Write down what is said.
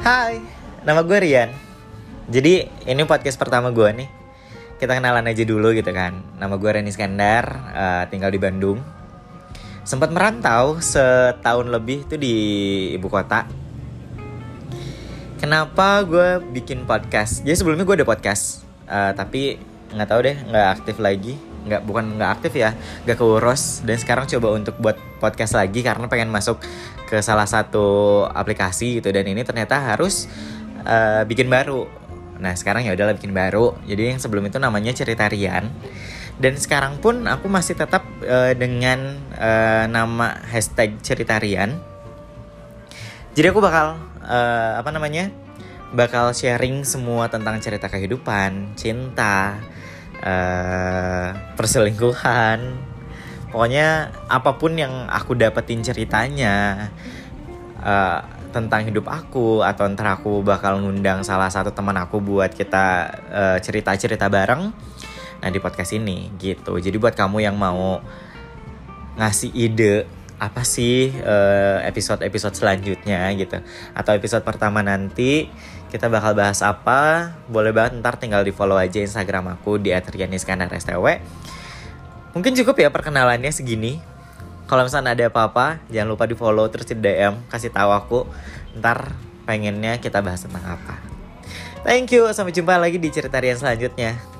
Hai, nama gue Rian. Jadi ini podcast pertama gue nih. Kita kenalan aja dulu gitu kan. Nama gue Reni Iskandar, uh, tinggal di Bandung. Sempat merantau setahun lebih tuh di ibu kota. Kenapa gue bikin podcast? Jadi sebelumnya gue ada podcast, uh, tapi nggak tahu deh, nggak aktif lagi. Nggak bukan nggak aktif ya, nggak keurus. Dan sekarang coba untuk buat podcast lagi karena pengen masuk ke salah satu aplikasi gitu dan ini ternyata harus uh, bikin baru. Nah sekarang ya udahlah bikin baru. Jadi yang sebelum itu namanya cerita Rian. Dan sekarang pun aku masih tetap uh, dengan uh, nama hashtag cerita Rian. Jadi aku bakal uh, apa namanya? Bakal sharing semua tentang cerita kehidupan, cinta, uh, perselingkuhan, pokoknya apa pun yang aku dapetin ceritanya uh, tentang hidup aku atau ntar aku bakal ngundang salah satu teman aku buat kita uh, cerita-cerita bareng nah di podcast ini gitu. Jadi buat kamu yang mau ngasih ide apa sih uh, episode-episode selanjutnya gitu atau episode pertama nanti kita bakal bahas apa boleh banget ntar tinggal di follow aja instagram aku di @rianiskandar_stw Mungkin cukup ya perkenalannya segini. Kalau misalnya ada apa-apa, jangan lupa di follow terus di DM, kasih tahu aku. Ntar pengennya kita bahas tentang apa. Thank you, sampai jumpa lagi di cerita selanjutnya.